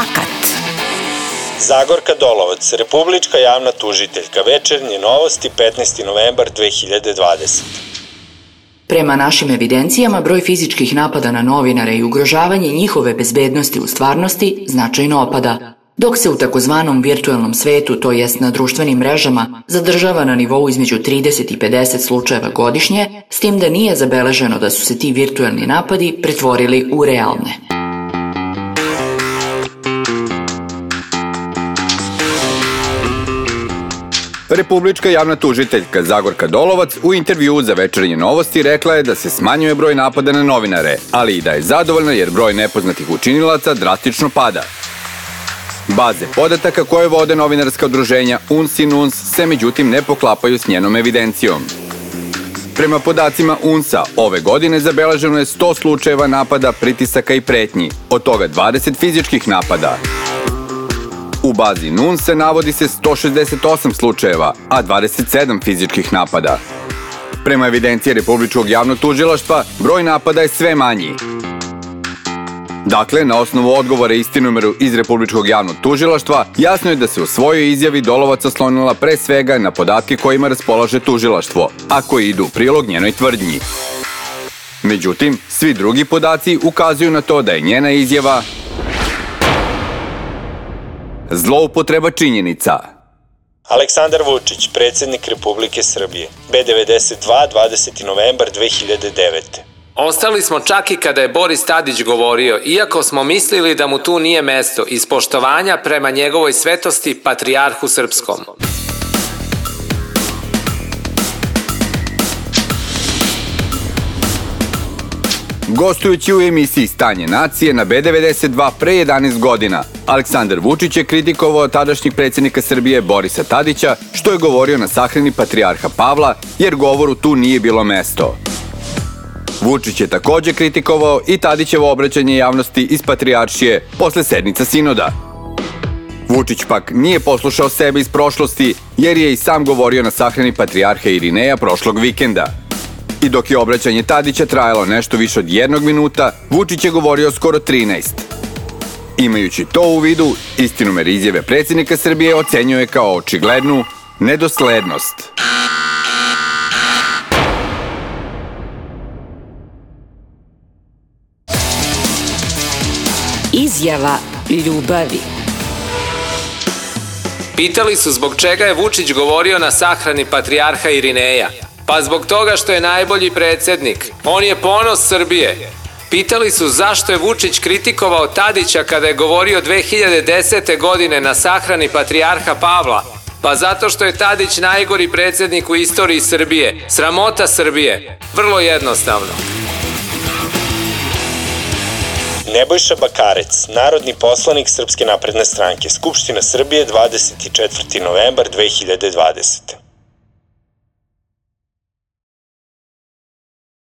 Fakat. Zagorka Dolovac, republička javna tužiteljka, večernje novosti, 15. novembar 2020. Prema našim evidencijama, broj fizičkih napada na novinare i ugrožavanje njihove bezbednosti u stvarnosti značajno opada, dok se u takozvanom virtualnom svetu, to jest na društvenim mrežama, zadržava na nivou između 30 i 50 slučajeva godišnje, s tim da nije zabeleženo da su se ti virtualni napadi pretvorili u realne. Republička javna tužiteljka Zagorka Dolovac u intervju za večernje novosti rekla je da se smanjuje broj napada na novinare, ali i da je zadovoljna jer broj nepoznatih učinilaca drastično pada. Baze podataka koje vode novinarska udruženja UNS i NUNS se međutim ne poklapaju s njenom evidencijom. Prema podacima UNSA, ove godine zabeleženo je 100 slučajeva napada, pritisaka i pretnji, od toga 20 fizičkih napada. U bazi NUN se navodi se 168 slučajeva, a 27 fizičkih napada. Prema evidenciji Republičkog javnog tužilaštva, broj napada je sve manji. Dakle, na osnovu odgovora istinumeru iz Republičkog javnog tužilaštva, jasno je da se u svojoj izjavi Dolovac oslonila pre svega na podatke kojima raspolaže tužilaštvo, a koji idu u prilog njenoj tvrdnji. Međutim, svi drugi podaci ukazuju na to da je njena izjava Zloupotreba činjenica. Aleksandar Vučić, predsednik Republike Srbije. B92, 20. novembar 2009. Ostali smo čak i kada je Boris Tadić govorio, iako smo mislili da mu tu nije mesto, iz poštovanja prema njegovoj svetosti Patrijarhu Srpskom. Gostujući u emisiji Stanje nacije na B92 pre 11 godina, Aleksandar Vučić je kritikovao tadašnjeg predsjednika Srbije Borisa Tadića, što je govorio na sahrani Patrijarha Pavla, jer govoru tu nije bilo mesto. Vučić je takođe kritikovao i Tadićevo obraćanje javnosti iz Patrijaršije posle sednica sinoda. Vučić pak nije poslušao sebe iz prošlosti, jer je i sam govorio na sahrani Patrijarha Irineja prošlog vikenda – I dok je obraćanje Tadića trajalo nešto više od jednog minuta, Vučić je govorio skoro 13. Imajući to u vidu, istinumer izjave predsjednika Srbije ocenjuje kao očiglednu nedoslednost. Izjava ljubavi. Pitali su zbog čega je Vučić govorio na sahrani Patrijarha Irineja – Pa zbog toga što je najbolji predsednik. On je ponos Srbije. Pitali su zašto je Vučić kritikovao Tadića kada je govorio 2010. godine na sahrani Patrijarha Pavla. Pa zato što je Tadić najgori predsednik u istoriji Srbije. Sramota Srbije. Vrlo jednostavno. Nebojša Bakarec, narodni poslanik Srpske napredne stranke, Skupština Srbije 24. novembar 2020.